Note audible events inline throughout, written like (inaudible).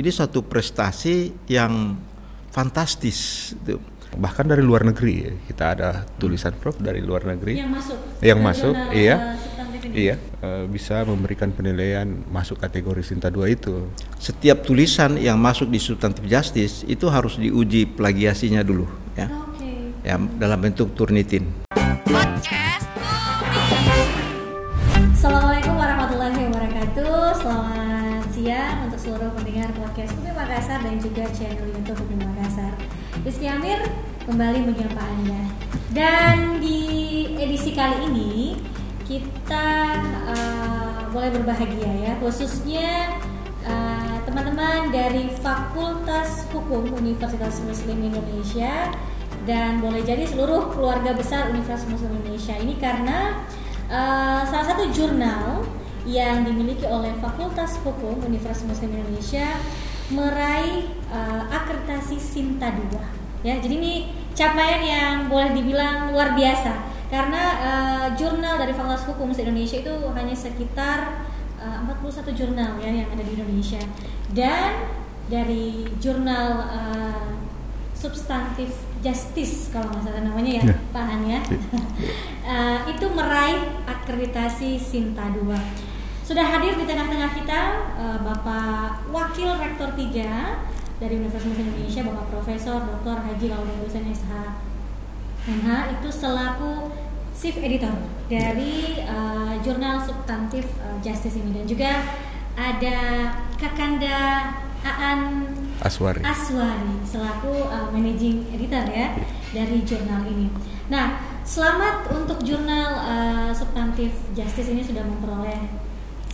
ini satu prestasi yang fantastis. Itu. Bahkan dari luar negeri ya, kita ada tulisan Prof dari luar negeri Yang masuk. yang masuk, iya, eh, iya, eh, bisa memberikan penilaian masuk kategori Sinta 2 itu. Setiap tulisan yang masuk di substantif justice itu harus diuji plagiasinya dulu ya. Oke. Ya dalam bentuk turnitin. Assalamualaikum podcast UPI Makassar dan juga channel YouTube UPI Makassar. Rizky Amir kembali menyapa Anda. Dan di edisi kali ini kita eh, boleh berbahagia ya, khususnya eh, teman-teman dari Fakultas Hukum Universitas Muslim Indonesia dan boleh jadi seluruh keluarga besar Universitas Muslim Indonesia ini karena uh, salah satu jurnal yang dimiliki oleh Fakultas Hukum Universitas Muslim Indonesia meraih uh, akreditasi Sinta 2 ya jadi ini capaian yang boleh dibilang luar biasa. Karena uh, jurnal dari Fakultas Hukum Indonesia itu hanya sekitar uh, 41 jurnal ya yang ada di Indonesia. Dan dari jurnal uh, substantif justice kalau nggak salah namanya ya Ya. Pak Han ya. (laughs) Eh, itu meraih akreditasi Sinta 2 sudah hadir di tengah-tengah kita eh, Bapak Wakil Rektor 3 dari Universitas Indonesia Bapak Profesor Dr. Haji Laude Hussein SH MH itu selaku chief editor dari eh, jurnal substantif eh, justice ini dan juga ada Kakanda Aan Aswari. Aswari selaku uh, managing editor ya dari jurnal ini. Nah, selamat untuk jurnal uh, substantif justice ini sudah memperoleh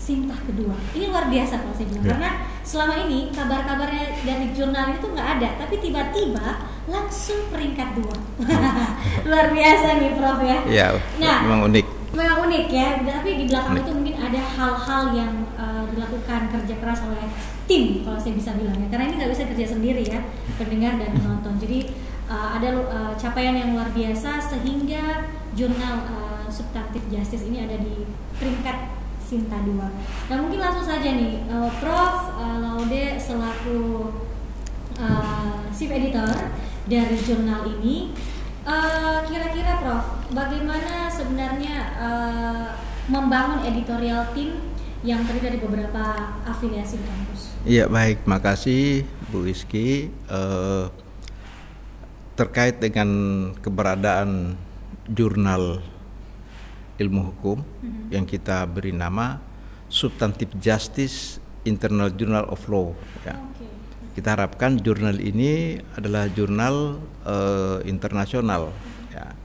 sintah kedua. Ini luar biasa kalau saya bilang Ya. karena selama ini kabar-kabarnya dari jurnal itu nggak ada, tapi tiba-tiba langsung peringkat dua. (laughs) luar biasa nih, Prof ya. Ya, Nah, memang unik. memang unik ya tapi di belakang Unik. itu mungkin ada hal-hal yang uh, dilakukan kerja keras oleh tim kalau saya bisa bilang ya karena ini nggak bisa kerja sendiri ya pendengar dan penonton jadi uh, ada uh, capaian yang luar biasa sehingga jurnal uh, substantif justice ini ada di peringkat Sinta 2 nah mungkin langsung saja nih uh, Prof uh, Laude selaku uh, chief editor dari jurnal ini Eh, kira-kira Prof, bagaimana sebenarnya eh, membangun editorial tim yang terdiri dari beberapa afiliasi kampus? Iya baik, makasih Bu Rizky. Eh, terkait dengan keberadaan jurnal ilmu hukum yang kita beri nama Substantive Justice Internal Journal of Law. Ya. Oke. Kita harapkan jurnal ini adalah jurnal eh, internasional, ya.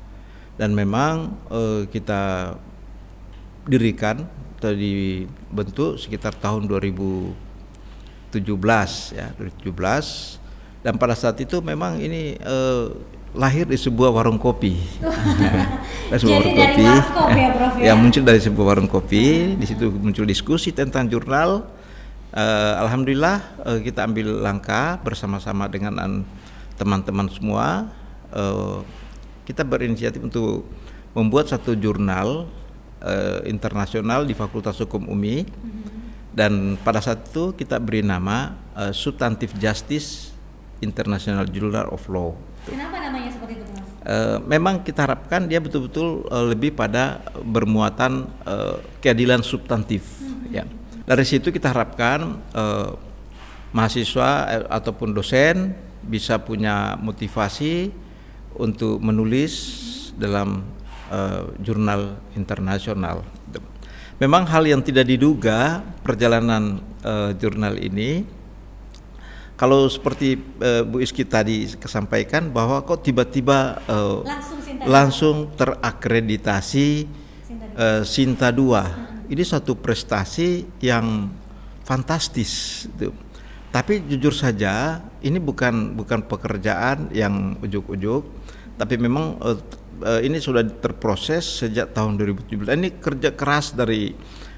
dan memang eh, kita dirikan atau dibentuk sekitar tahun 2017 ya 2017 dan pada saat itu memang ini eh, lahir di sebuah warung kopi. (laughs) Dari sebuah Jadi dari warkop ya, Prof, ya? ya muncul dari sebuah warung kopi, di situ muncul diskusi tentang jurnal. Eh, Alhamdulillah eh, kita ambil langkah bersama-sama dengan an- teman-teman semua. Eh, kita berinisiatif untuk membuat satu jurnal eh, internasional di Fakultas Hukum UMI dan pada saat itu kita beri nama eh, Substantive Justice International Journal of Law. Kenapa namanya seperti itu, Prof? Eh, memang kita harapkan dia betul-betul eh, lebih pada bermuatan eh, keadilan substantif ya. Dari situ kita harapkan eh, mahasiswa eh, ataupun dosen bisa punya motivasi untuk menulis dalam eh, jurnal internasional. Memang hal yang tidak diduga perjalanan eh, jurnal ini kalau seperti eh, Bu Iski tadi kesampaikan bahwa kok tiba-tiba eh, Langsung Sinta langsung terakreditasi Sinta dua. Sinta 2. Ini satu prestasi yang fantastis. gitu. Tapi jujur saja ini bukan bukan pekerjaan yang ujuk-ujuk, tapi memang eh, ini sudah terproses sejak tahun 2017. Ini kerja keras dari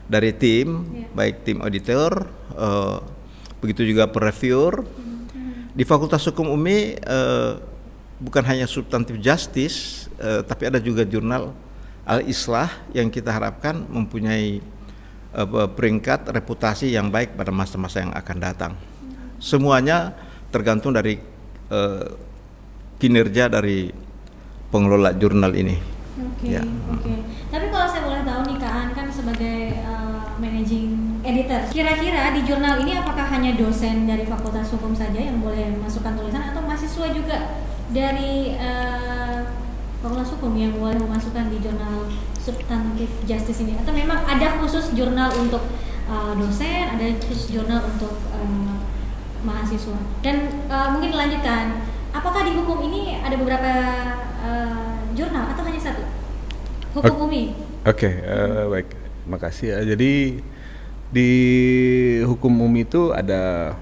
dari tim, Iya. baik tim auditor, eh, begitu juga pereviewer. Di Fakultas Hukum UMI eh, bukan hanya substantif justice, eh, tapi ada juga jurnal Al-Islah yang kita harapkan mempunyai eh, peringkat reputasi yang baik pada masa-masa yang akan datang. semuanya tergantung dari uh, kinerja dari pengelola jurnal ini. Oke, Ya. oke. Tapi kalau saya boleh tahu nih Kak An kan sebagai uh, managing editor, kira-kira di jurnal ini apakah hanya dosen dari Fakultas Hukum saja yang boleh masukkan tulisan atau mahasiswa juga dari uh, Fakultas Hukum yang boleh memasukkan di jurnal substantif justice ini? Atau memang ada khusus jurnal untuk uh, dosen, ada khusus jurnal untuk uh, mahasiswa? Dan uh, mungkin dilanjutkan, apakah di hukum ini ada beberapa uh, jurnal atau hanya satu? Hukum Umi. Oke, eh, baik. Makasih ya. Jadi di hukum umum itu ada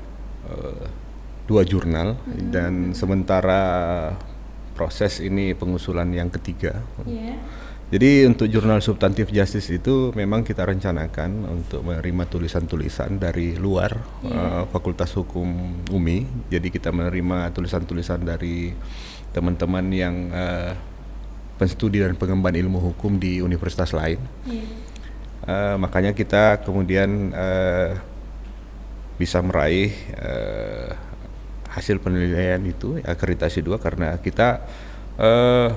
eh, dua jurnal dan sementara proses ini pengusulan yang ketiga. Iya. Jadi untuk jurnal substantif justice itu memang kita rencanakan untuk menerima tulisan-tulisan dari luar Iya. eh, Fakultas Hukum UMI. Jadi kita menerima tulisan-tulisan dari teman-teman yang eh, penstudi dan pengemban ilmu hukum di universitas lain. Iya. Eh, makanya kita kemudian eh, bisa meraih eh, hasil penilaian itu akreditasi dua karena kita eh,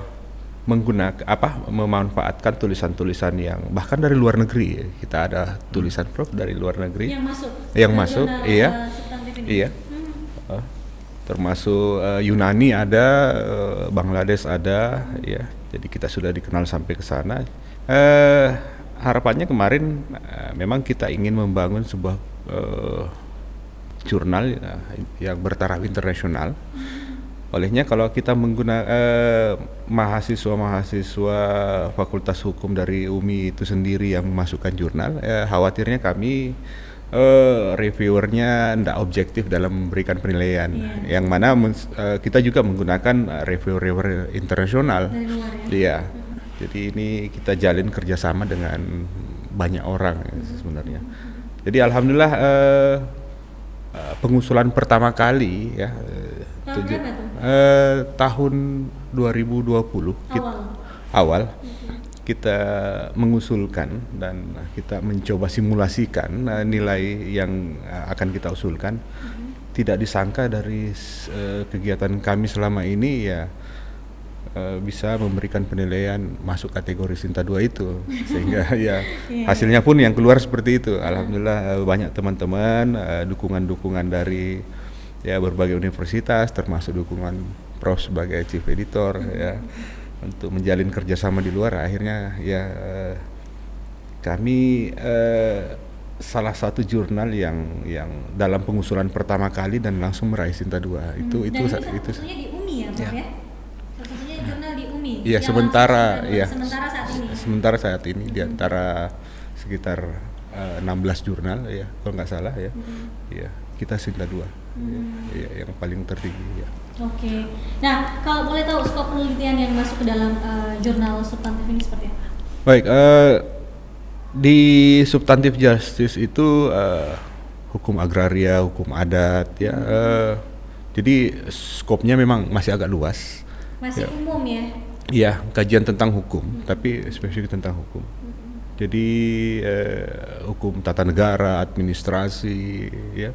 menggunakan apa memanfaatkan tulisan-tulisan yang bahkan dari luar negeri ya. kita ada tulisan prof dari luar negeri Yang masuk. Yang masuk, jurnal, iya. uh, iya Hmm. Termasuk eh, Yunani ada eh, Bangladesh ada ya jadi kita sudah dikenal sampai ke sana eh harapannya kemarin eh, memang kita ingin membangun sebuah eh, jurnal ya, yang bertaraf internasional olehnya kalau kita menggunakan mahasiswa-mahasiswa Fakultas Hukum dari UMI itu sendiri yang memasukkan jurnal, eh, khawatirnya kami eh, reviewernya tidak objektif dalam memberikan penilaian, Iya. yang mana eh, kita juga menggunakan eh, reviewer-reviewer internasional. Ya. Iya, jadi ini kita jalin kerjasama dengan banyak orang ya, sebenarnya. Jadi alhamdulillah eh, eh, pengusulan pertama kali ya eh, Tahun tujuh- eh, tahun 2020 kit- Awal. awal kita mengusulkan dan kita mencoba simulasikan eh, nilai yang eh, akan kita usulkan. Tidak disangka dari eh, kegiatan kami selama ini ya eh, bisa memberikan penilaian masuk kategori Sinta 2 itu (laughs) sehingga ya Iya. hasilnya pun yang keluar seperti itu alhamdulillah eh, banyak teman-teman eh, dukungan-dukungan dari ya berbagai universitas termasuk dukungan Prof sebagai chief editor ya (laughs) untuk menjalin kerjasama di luar akhirnya ya kami salah satu jurnal yang yang dalam pengusulan pertama kali dan langsung meraih Sinta 2 itu Hmm. itu Dan itu di UMI ya, UMI. Iya yang sementara ya Sementara saat ini. sementara saat ini di antara sekitar eh, 16 jurnal ya kalau nggak salah ya ya kita Sinta 2 ya, ya, yang paling tertinggi ya. Oke. Nah, kalau boleh tahu skop penelitian yang masuk ke dalam eh, jurnal substantif ini seperti apa? Baik, eh, di substantif justice itu eh, hukum agraria, hukum adat, ya. eh, jadi skopnya memang masih agak luas. Masih Ya. umum ya. Iya, kajian tentang hukum, tapi spesifik tentang hukum. Jadi eh, hukum tata negara, administrasi, ya.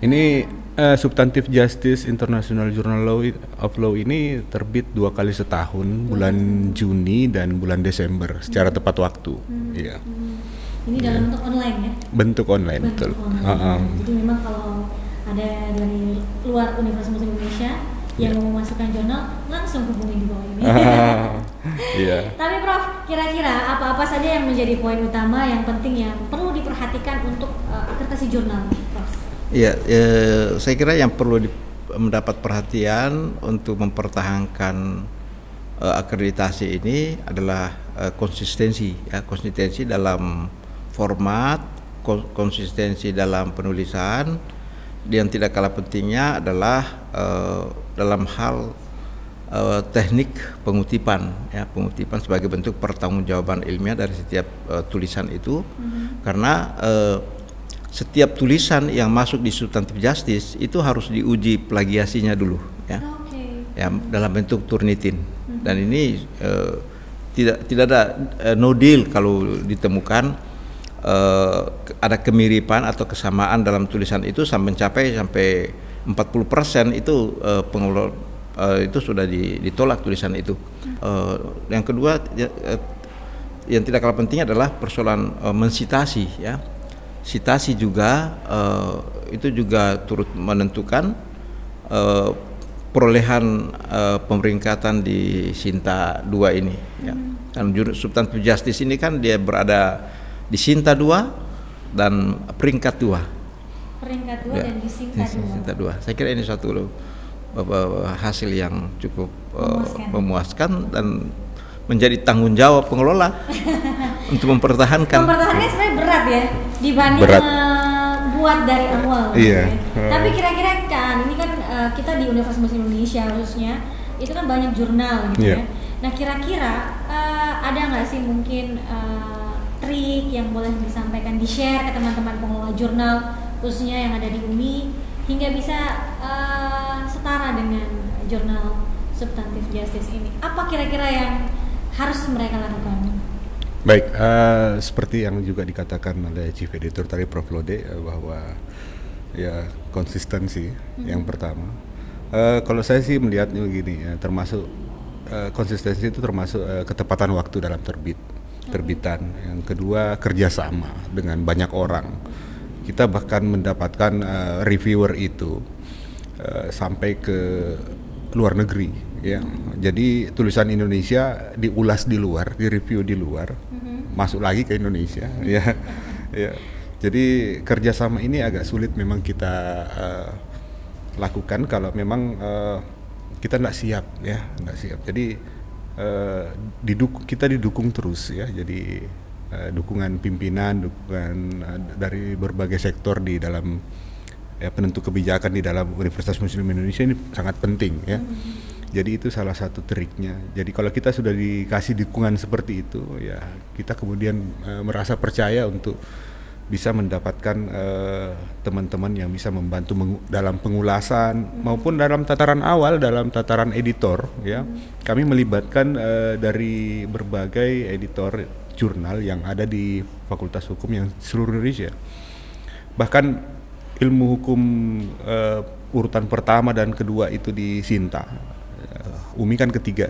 Ini eh, substantif justice international journal law of law ini terbit dua kali setahun, bulan Juni dan bulan Desember, secara tepat waktu. Hmm. Ini dalam bentuk online ya. bentuk online Bentuk betul. online. Ah, ah. Jadi memang kalau ada dari luar Universitas Indonesia yang Ya. mau memasukkan jurnal langsung hubungi di bawah ini. (laughs) Iya. Tapi Prof, kira-kira apa-apa saja yang menjadi poin utama yang penting yang perlu diperhatikan untuk uh, akreditasi jurnal, Prof? Iya, eh, saya kira yang perlu di- mendapat perhatian untuk mempertahankan eh, akreditasi ini adalah eh, konsistensi, ya konsistensi dalam format, ko- konsistensi dalam penulisan, yang tidak kalah pentingnya adalah eh, dalam hal eh, teknik pengutipan, ya pengutipan sebagai bentuk pertanggungjawaban ilmiah dari setiap eh, tulisan itu, karena eh, setiap tulisan yang masuk di substantif justice itu harus diuji plagiasinya dulu ya. Oke. ya dalam bentuk turnitin. Dan ini eh, tidak tidak ada eh, no deal kalau ditemukan ke- ada kemiripan atau kesamaan dalam tulisan itu sampai mencapai sampai 40% itu uh, pengelola uh, itu sudah ditolak tulisan itu. Uh, yang kedua ya, uh, yang tidak kalah penting adalah persoalan uh, mensitasi ya. Sitasi juga uh, itu juga turut menentukan uh, perolehan uh, pemeringkatan di Sinta 2 ini ya. Dan substantif justice ini kan dia berada di Sinta 2 dan peringkat 2. Peringkat 2 ya, dan di Sinta 2. Sinta 2. Saya kira ini suatu uh, hasil yang cukup uh, memuaskan. memuaskan dan menjadi tanggung jawab pengelola (laughs) untuk mempertahankan. Mempertahankan sebenarnya berat ya dibanding berat. buat dari awal. Iya. Ya. Tapi kira-kira kan ini kan uh, kita di Universitas Indonesia khususnya itu kan banyak jurnal gitu yeah. ya. Nah kira-kira uh, ada nggak sih mungkin uh, trik yang boleh disampaikan di share ke teman-teman pengelola jurnal khususnya yang ada di UMI hingga bisa uh, setara dengan jurnal substantif justice ini. Apa kira-kira yang harus mereka lakukan? Baik, uh, seperti yang juga dikatakan oleh Chief Editor tadi Prof. Lode uh, bahwa ya konsistensi hmm. yang pertama. Uh, kalau saya sih melihatnya begini ya, termasuk uh, konsistensi itu termasuk uh, ketepatan waktu dalam terbit, terbitan. Yang kedua kerjasama dengan banyak orang. Kita bahkan mendapatkan uh, reviewer itu uh, sampai ke luar negeri ya jadi tulisan Indonesia diulas di luar di review di luar mm-hmm. masuk lagi ke Indonesia (laughs) ya ya jadi kerjasama ini agak sulit memang kita uh, lakukan kalau memang uh, kita tidak siap ya nggak siap jadi uh, diduk kita didukung terus ya jadi uh, dukungan pimpinan dukungan uh, dari berbagai sektor di dalam ya penentu kebijakan di dalam Universitas Muslim Indonesia ini sangat penting ya. Hmm. Jadi itu salah satu triknya. Jadi kalau kita sudah dikasih dukungan seperti itu ya kita kemudian uh, merasa percaya untuk bisa mendapatkan teman teman-teman yang bisa membantu mengu dalam pengulasan hmm. maupun dalam tataran awal dalam tataran editor ya hmm. kami melibatkan uh, dari berbagai editor jurnal yang ada di Fakultas Hukum yang seluruh Indonesia bahkan ilmu hukum uh, urutan pertama dan kedua itu di Sinta. Uh, Umi kan ketiga.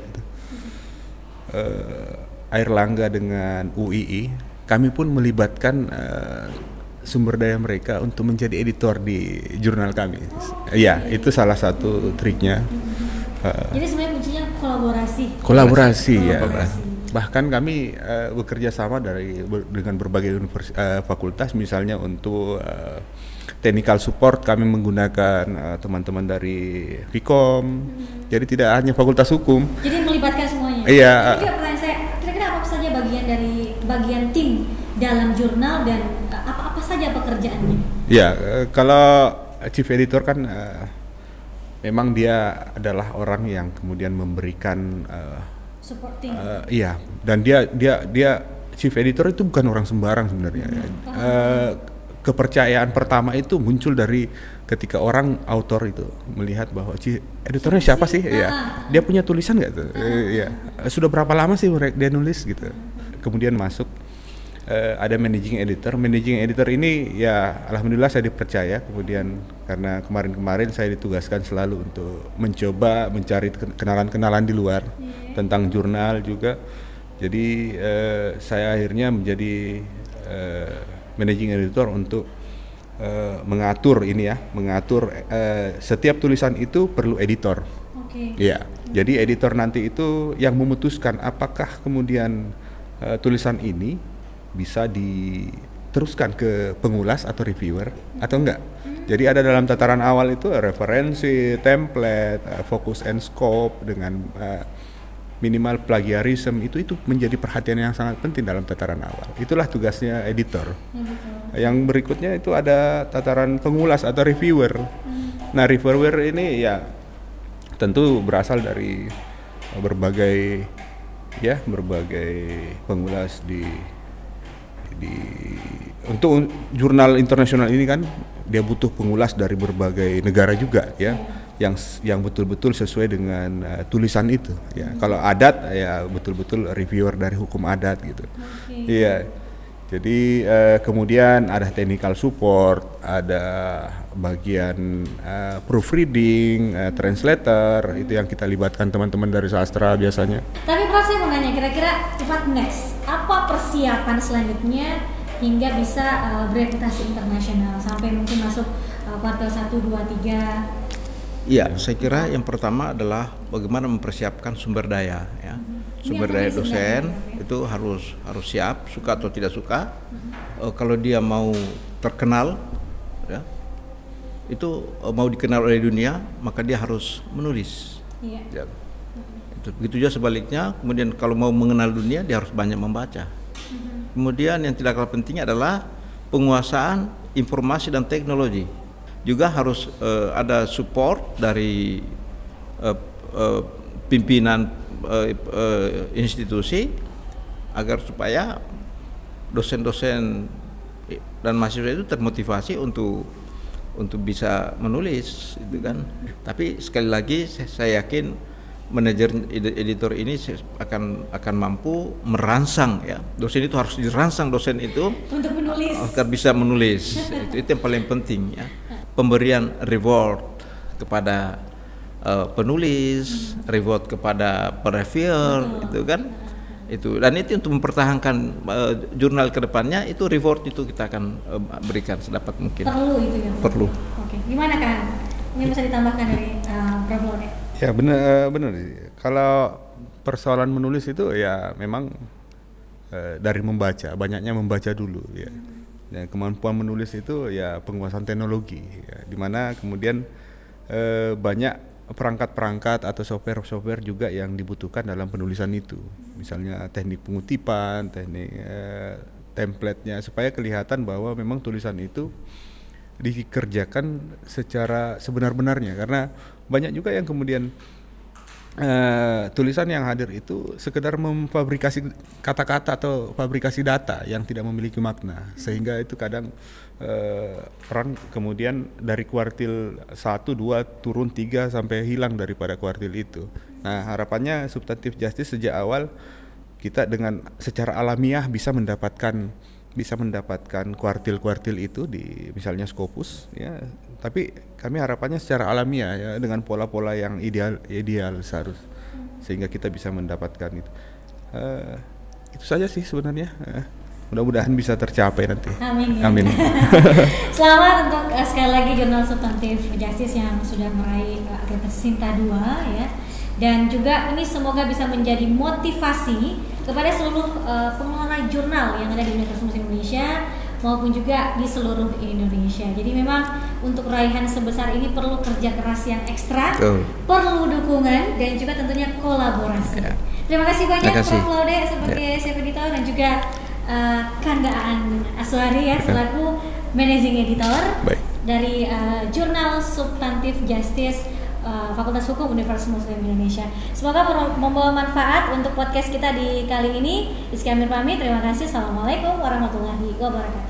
Uh, Air Langga dengan UII, kami pun melibatkan uh, sumber daya mereka untuk menjadi editor di jurnal kami. Iya, okay. itu salah satu triknya. Uh, Jadi sebenarnya kuncinya kolaborasi. Kolaborasi, ya. Kolaborasi. Bahkan kami uh, bekerja sama dari ber, dengan berbagai univers, uh, fakultas, misalnya untuk uh, technical support kami menggunakan uh, teman-teman dari Vkom. Hmm. Jadi tidak hanya Fakultas Hukum. Jadi melibatkan semuanya. Iya pertanyaan saya, kira-kira apa saja bagian dari bagian tim dalam jurnal dan uh, apa-apa saja pekerjaannya? Ya, uh, kalau chief editor kan uh, memang dia adalah orang yang kemudian memberikan uh, supporting. Uh, iya, dan dia dia dia chief editor itu bukan orang sembarang sebenarnya. Hmm. Uh, kepercayaan pertama itu muncul dari ketika orang autor itu melihat bahwa si editornya siapa sih ya dia punya tulisan nggak tuh eh, ya sudah berapa lama sih dia nulis gitu kemudian masuk uh, ada managing editor managing editor ini ya alhamdulillah saya dipercaya kemudian karena kemarin-kemarin saya ditugaskan selalu untuk mencoba mencari kenalan-kenalan di luar yeah. tentang jurnal juga jadi uh, saya akhirnya menjadi uh, managing editor untuk uh, mengatur ini ya, mengatur uh, setiap tulisan itu perlu editor. Okay. Ya, jadi editor nanti itu yang memutuskan apakah kemudian uh, tulisan ini bisa diteruskan ke pengulas atau reviewer atau enggak. Jadi ada dalam tataran awal itu referensi, template, uh, focus and scope dengan uh, minimal plagiarisme itu itu menjadi perhatian yang sangat penting dalam tataran awal. Itulah tugasnya editor. Ya, Yang berikutnya itu ada tataran pengulas atau reviewer. Hmm. Nah, reviewer ini ya tentu berasal dari berbagai ya berbagai pengulas di di untuk jurnal internasional ini kan dia butuh pengulas dari berbagai negara juga ya. Hmm yang yang betul-betul sesuai dengan uh, tulisan itu ya. Hmm. Kalau adat ya betul-betul reviewer dari hukum adat gitu. Iya. Okay. Jadi uh, kemudian ada technical support, ada bagian uh, proofreading, uh, translator itu yang kita libatkan teman-teman dari sastra biasanya. Tapi Prof saya mau nanya kira-kira what next? Apa persiapan selanjutnya hingga bisa uh, bereputasi internasional sampai mungkin masuk uh, kuartal 1 2 3 Iya, saya kira yang pertama adalah bagaimana mempersiapkan sumber daya ya. Hmm. Sumber daya dosen sebenarnya? itu harus harus siap, suka atau tidak suka. Eh, kalau dia mau terkenal ya. Itu eh, mau dikenal oleh dunia, maka dia harus menulis. Iya. Ya. Itu begitu juga sebaliknya. Kemudian kalau mau mengenal dunia dia harus banyak membaca. Kemudian yang tidak kalah penting adalah penguasaan informasi dan teknologi. Juga harus eh, ada support dari eh, eh, pimpinan eh, eh, institusi agar supaya dosen-dosen dan mahasiswa itu termotivasi untuk untuk bisa menulis itu kan. Tapi sekali lagi saya yakin manajer ed- editor ini akan akan mampu merangsang ya. Dosen itu harus dirangsang dosen itu Untuk menulis. agar bisa menulis. itu, itu yang paling penting ya. Pemberian reward kepada eh, penulis, reward kepada pereviewer itu kan. Itu dan itu untuk mempertahankan eh, jurnal ke depannya itu reward itu kita akan eh, berikan sedapat mungkin. Perlu itu ya. Perlu. Oke. Gimana kan? Ini bisa ditambahkan dari uh, Prof? Ya benar eh, benar. Kalau persoalan menulis itu ya memang eh, dari membaca, banyaknya membaca dulu ya. Dan kemampuan menulis itu ya penguasaan teknologi ya, di mana kemudian eh, banyak perangkat-perangkat atau software-software juga yang dibutuhkan dalam penulisan itu. Misalnya teknik pengutipan, teknik eh, template-nya supaya kelihatan bahwa memang tulisan itu dikerjakan secara sebenar-benarnya karena banyak juga yang kemudian eh, tulisan yang hadir itu sekedar memfabrikasi kata-kata atau fabrikasi data yang tidak memiliki makna sehingga itu kadang eh, peran kemudian dari kuartil 1 2 turun 3 sampai hilang daripada kuartil itu. Nah, harapannya substantif justice sejak awal kita dengan secara alamiah bisa mendapatkan bisa mendapatkan kuartil-kuartil itu di misalnya Scopus ya tapi kami harapannya secara alamiah ya dengan pola-pola yang ideal ideal seharus sehingga kita bisa mendapatkan itu Eh, itu saja sih sebenarnya Eh, mudah-mudahan bisa tercapai nanti Amin. ya. amin (laughs) Selamat untuk uh, sekali lagi jurnal substantif Justice yang sudah meraih uh, akreditasi Sinta 2 ya. Dan juga ini semoga bisa menjadi motivasi kepada seluruh uh, pengelola jurnal yang ada di Universitas Indonesia maupun juga di seluruh Indonesia. Jadi memang untuk raihan sebesar ini perlu kerja keras yang ekstra, Betul. perlu dukungan dan juga tentunya kolaborasi. Ya. Terima kasih banyak Terima kasih. Prof. Laude sebagai chef editor dan juga uh, Kanda Aan Aswari ya selaku managing editor baik dari uh, jurnal Substantif Justice uh, Fakultas Hukum Universitas Muslim Indonesia. Semoga membawa manfaat untuk podcast kita di kali ini. Amir pamit. Terima kasih. Assalamualaikum warahmatullahi wabarakatuh.